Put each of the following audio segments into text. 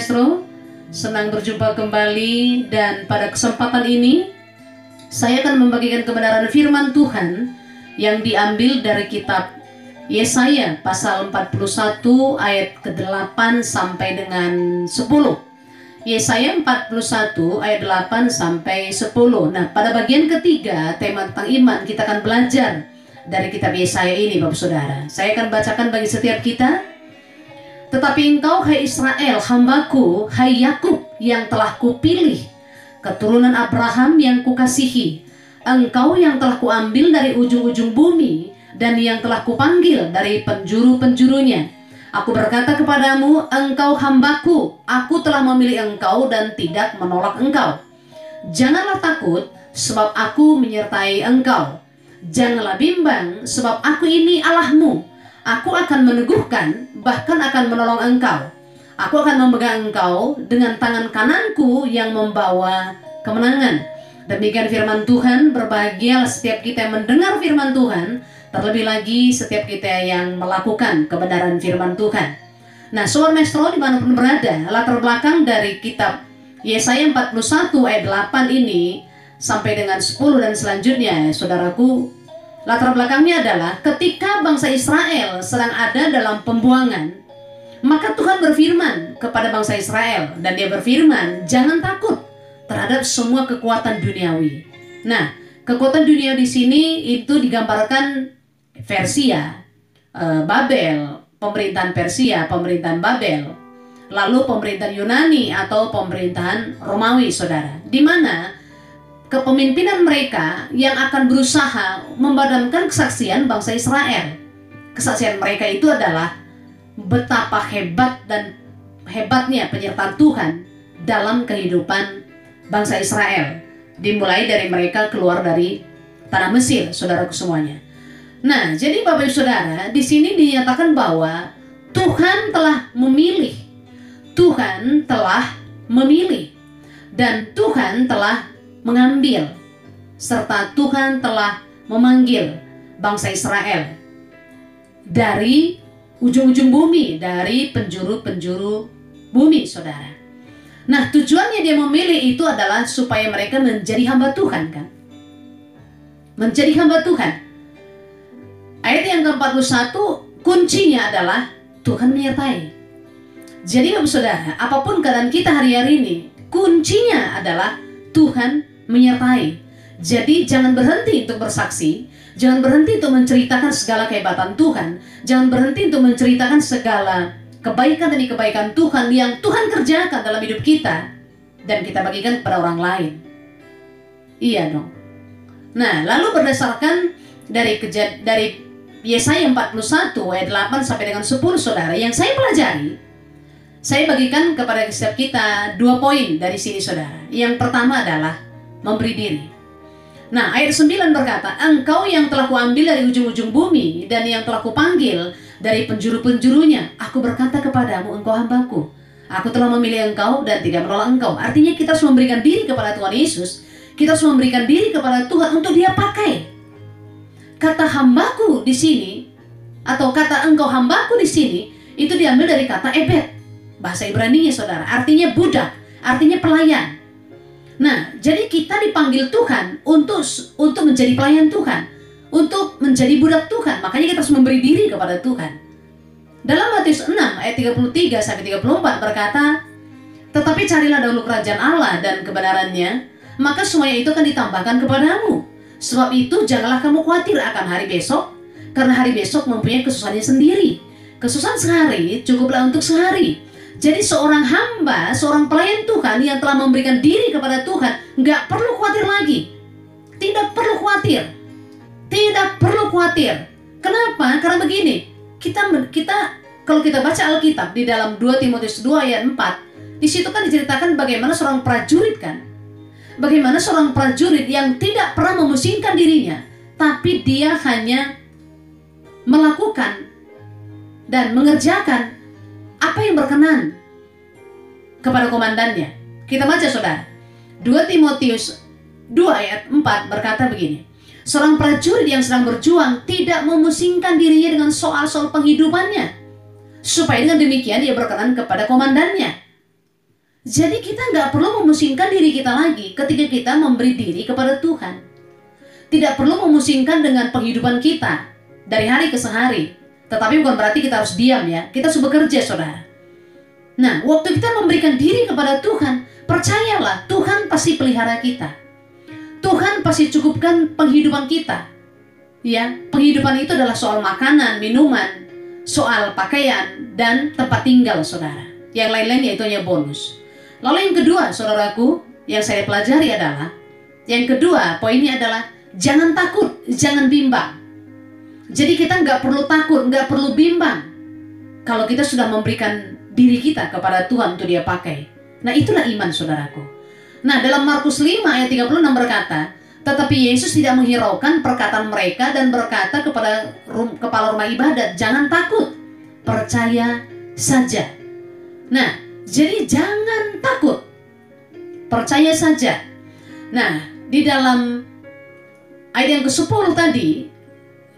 Maestro, senang berjumpa kembali dan pada kesempatan ini saya akan membagikan kebenaran firman Tuhan yang diambil dari kitab Yesaya pasal 41 ayat ke-8 sampai dengan 10. Yesaya 41 ayat 8 sampai 10. Nah, pada bagian ketiga tema tentang iman kita akan belajar dari kitab Yesaya ini Bapak Saudara. Saya akan bacakan bagi setiap kita. Tetapi engkau hai Israel hambaku, hai Yakub yang telah kupilih, keturunan Abraham yang kukasihi, engkau yang telah kuambil dari ujung-ujung bumi dan yang telah kupanggil dari penjuru-penjurunya. Aku berkata kepadamu, engkau hambaku, aku telah memilih engkau dan tidak menolak engkau. Janganlah takut, sebab aku menyertai engkau. Janganlah bimbang, sebab aku ini Allahmu. Aku akan meneguhkan, bahkan akan menolong engkau. Aku akan memegang engkau dengan tangan kananku yang membawa kemenangan. Demikian firman Tuhan, berbahagia setiap kita yang mendengar firman Tuhan, terlebih lagi setiap kita yang melakukan kebenaran firman Tuhan. Nah, Sobat Maestro di mana pun berada, latar belakang dari kitab Yesaya 41 ayat 8 ini sampai dengan 10 dan selanjutnya, saudaraku, latar belakangnya adalah ketika bangsa Israel sedang ada dalam pembuangan, maka Tuhan berfirman kepada bangsa Israel dan dia berfirman, jangan takut terhadap semua kekuatan duniawi. Nah, kekuatan dunia di sini itu digambarkan Persia, eh, Babel, pemerintahan Persia, pemerintahan Babel, lalu pemerintahan Yunani atau pemerintahan Romawi, saudara. Di mana kepemimpinan mereka yang akan berusaha memadamkan kesaksian bangsa Israel. Kesaksian mereka itu adalah betapa hebat dan hebatnya penyertaan Tuhan dalam kehidupan bangsa Israel. Dimulai dari mereka keluar dari tanah Mesir, saudaraku semuanya. Nah, jadi Bapak Ibu Saudara, di sini dinyatakan bahwa Tuhan telah memilih. Tuhan telah memilih. Dan Tuhan telah mengambil serta Tuhan telah memanggil bangsa Israel dari ujung-ujung bumi, dari penjuru-penjuru bumi, saudara. Nah, tujuannya dia memilih itu adalah supaya mereka menjadi hamba Tuhan, kan? Menjadi hamba Tuhan. Ayat yang ke-41, kuncinya adalah Tuhan menyertai. Jadi, Saudara, apa pun keadaan kita hari-hari ini, kuncinya adalah Tuhan menyertai. Jadi jangan berhenti untuk bersaksi, jangan berhenti untuk menceritakan segala kehebatan Tuhan, jangan berhenti untuk menceritakan segala kebaikan demi kebaikan Tuhan yang Tuhan kerjakan dalam hidup kita dan kita bagikan kepada orang lain. Iya dong. Nah, lalu berdasarkan dari kejad dari Yesaya 41 ayat 8 sampai dengan 10 Saudara yang saya pelajari, saya bagikan kepada setiap kita dua poin dari sini Saudara. Yang pertama adalah memberi diri. Nah, ayat 9 berkata, Engkau yang telah kuambil dari ujung-ujung bumi dan yang telah kupanggil dari penjuru-penjurunya, aku berkata kepadamu, engkau hambaku. Aku telah memilih engkau dan tidak menolak engkau. Artinya kita harus memberikan diri kepada Tuhan Yesus. Kita harus memberikan diri kepada Tuhan untuk dia pakai. Kata hambaku di sini, atau kata engkau hambaku di sini, itu diambil dari kata ebed. Bahasa Ibrani-nya saudara, artinya budak, artinya pelayan. Nah, jadi kita dipanggil Tuhan untuk untuk menjadi pelayan Tuhan, untuk menjadi budak Tuhan. Makanya kita harus memberi diri kepada Tuhan. Dalam Matius 6 ayat 33 sampai 34 berkata, "Tetapi carilah dahulu kerajaan Allah dan kebenarannya, maka semuanya itu akan ditambahkan kepadamu. Sebab itu janganlah kamu khawatir akan hari besok, karena hari besok mempunyai kesusahannya sendiri. Kesusahan sehari cukuplah untuk sehari." Jadi seorang hamba, seorang pelayan Tuhan yang telah memberikan diri kepada Tuhan, nggak perlu khawatir lagi. Tidak perlu khawatir. Tidak perlu khawatir. Kenapa? Karena begini, kita kita kalau kita baca Alkitab di dalam 2 Timotius 2 ayat 4, di situ kan diceritakan bagaimana seorang prajurit kan. Bagaimana seorang prajurit yang tidak pernah memusingkan dirinya, tapi dia hanya melakukan dan mengerjakan yang berkenan kepada komandannya. Kita baca saudara. 2 Timotius 2 ayat 4 berkata begini. Seorang prajurit yang sedang berjuang tidak memusingkan dirinya dengan soal-soal penghidupannya. Supaya dengan demikian dia berkenan kepada komandannya. Jadi kita nggak perlu memusingkan diri kita lagi ketika kita memberi diri kepada Tuhan. Tidak perlu memusingkan dengan penghidupan kita dari hari ke sehari. Tetapi bukan berarti kita harus diam ya. Kita harus bekerja, saudara. Nah, waktu kita memberikan diri kepada Tuhan, percayalah Tuhan pasti pelihara kita. Tuhan pasti cukupkan penghidupan kita. Ya, penghidupan itu adalah soal makanan, minuman, soal pakaian dan tempat tinggal, saudara. Yang lain-lain yaitu hanya bonus. Lalu yang kedua, saudaraku, yang saya pelajari adalah yang kedua, poinnya adalah jangan takut, jangan bimbang. Jadi kita nggak perlu takut, nggak perlu bimbang. Kalau kita sudah memberikan diri kita kepada Tuhan untuk dia pakai. Nah itulah iman saudaraku. Nah dalam Markus 5 ayat 36 berkata, tetapi Yesus tidak menghiraukan perkataan mereka dan berkata kepada rum, kepala rumah ibadat, jangan takut, percaya saja. Nah, jadi jangan takut, percaya saja. Nah, di dalam ayat yang ke-10 tadi,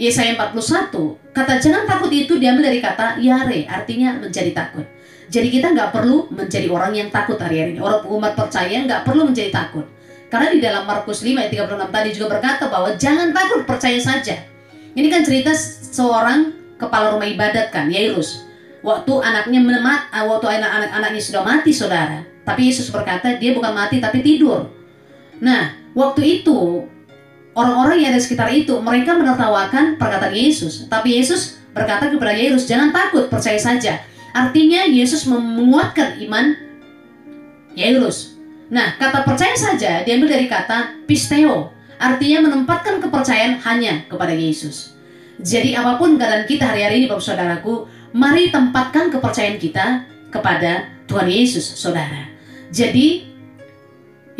Yesaya 41, kata jangan takut itu diambil dari kata yare, artinya menjadi takut. Jadi kita nggak perlu menjadi orang yang takut hari-hari ini. Orang umat percaya nggak perlu menjadi takut. Karena di dalam Markus 5 ayat 36 tadi juga berkata bahwa jangan takut, percaya saja. Ini kan cerita seorang kepala rumah ibadat kan, Yairus. Waktu anaknya menemat, ah, waktu anak-anaknya sudah mati saudara. Tapi Yesus berkata dia bukan mati tapi tidur. Nah, waktu itu orang-orang yang ada sekitar itu mereka menertawakan perkataan Yesus. Tapi Yesus berkata kepada Yairus, jangan takut, percaya saja. Artinya Yesus menguatkan iman Yairus. Nah, kata percaya saja diambil dari kata pisteo, artinya menempatkan kepercayaan hanya kepada Yesus. Jadi apa pun keadaan kita hari-hari ini Bapak Saudaraku, mari tempatkan kepercayaan kita kepada Tuhan Yesus, Saudara. Jadi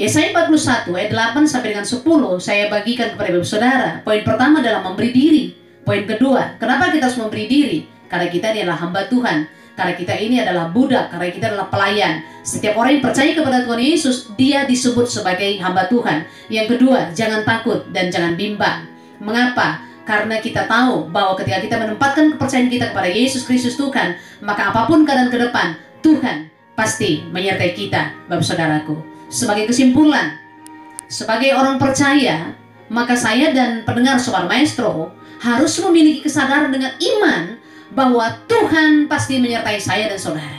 Yesaya 41 ayat 8 sampai dengan 10 saya bagikan kepada Bapak Saudara. Poin pertama adalah memberi diri. Poin kedua, kenapa kita harus memberi diri? Karena kita ini adalah hamba Tuhan. Karena kita ini adalah budak, karena kita adalah pelayan. Setiap orang yang percaya kepada Tuhan Yesus, dia disebut sebagai hamba Tuhan. Yang kedua, jangan takut dan jangan bimbang. Mengapa? Karena kita tahu bahwa ketika kita menempatkan kepercayaan kita kepada Yesus Kristus Tuhan, maka apa pun keadaan ke depan, Tuhan pasti menyertai kita, Bapak Saudaraku. Sebagai kesimpulan, sebagai orang percaya, maka saya dan pendengar Sobat Maestro harus memiliki kesadaran dengan iman bahwa Tuhan pasti menyertai saya dan saudara.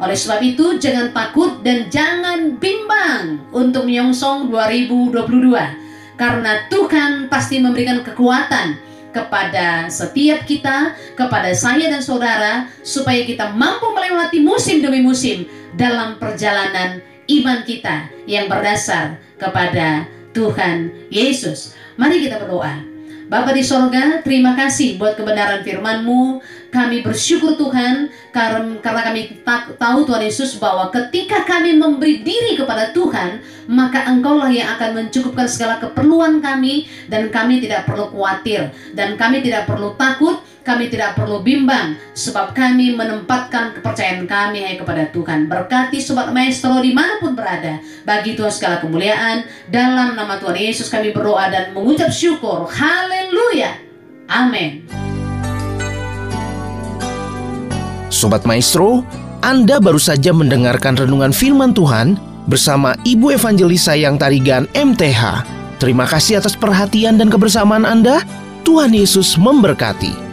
Oleh sebab itu, jangan takut dan jangan bimbang untuk menyongsong 2022. Karena Tuhan pasti memberikan kekuatan kepada setiap kita, kepada saya dan saudara, supaya kita mampu melewati musim demi musim dalam perjalanan iman kita yang berdasar kepada Tuhan Yesus. Mari kita berdoa. Bapa di sorga, terima kasih buat kebenaran firman-Mu. Kami bersyukur Tuhan karena kami tahu Tuhan Yesus bahwa ketika kami memberi diri kepada Tuhan, maka Engkaulah yang akan mencukupkan segala keperluan kami dan kami tidak perlu khawatir dan kami tidak perlu takut, kami tidak perlu bimbang sebab kami menempatkan kepercayaan kami hanya kepada Tuhan. Berkati Sobat Maestro di mana pun berada, bagi Tuhan segala kemuliaan. Dalam nama Tuhan Yesus kami berdoa dan mengucap syukur. Haleluya. Amin. Sobat Maestro, Anda baru saja mendengarkan renungan firman Tuhan bersama Ibu Evangelis Sayang Tarigan MTH. Terima kasih atas perhatian dan kebersamaan Anda. Tuhan Yesus memberkati.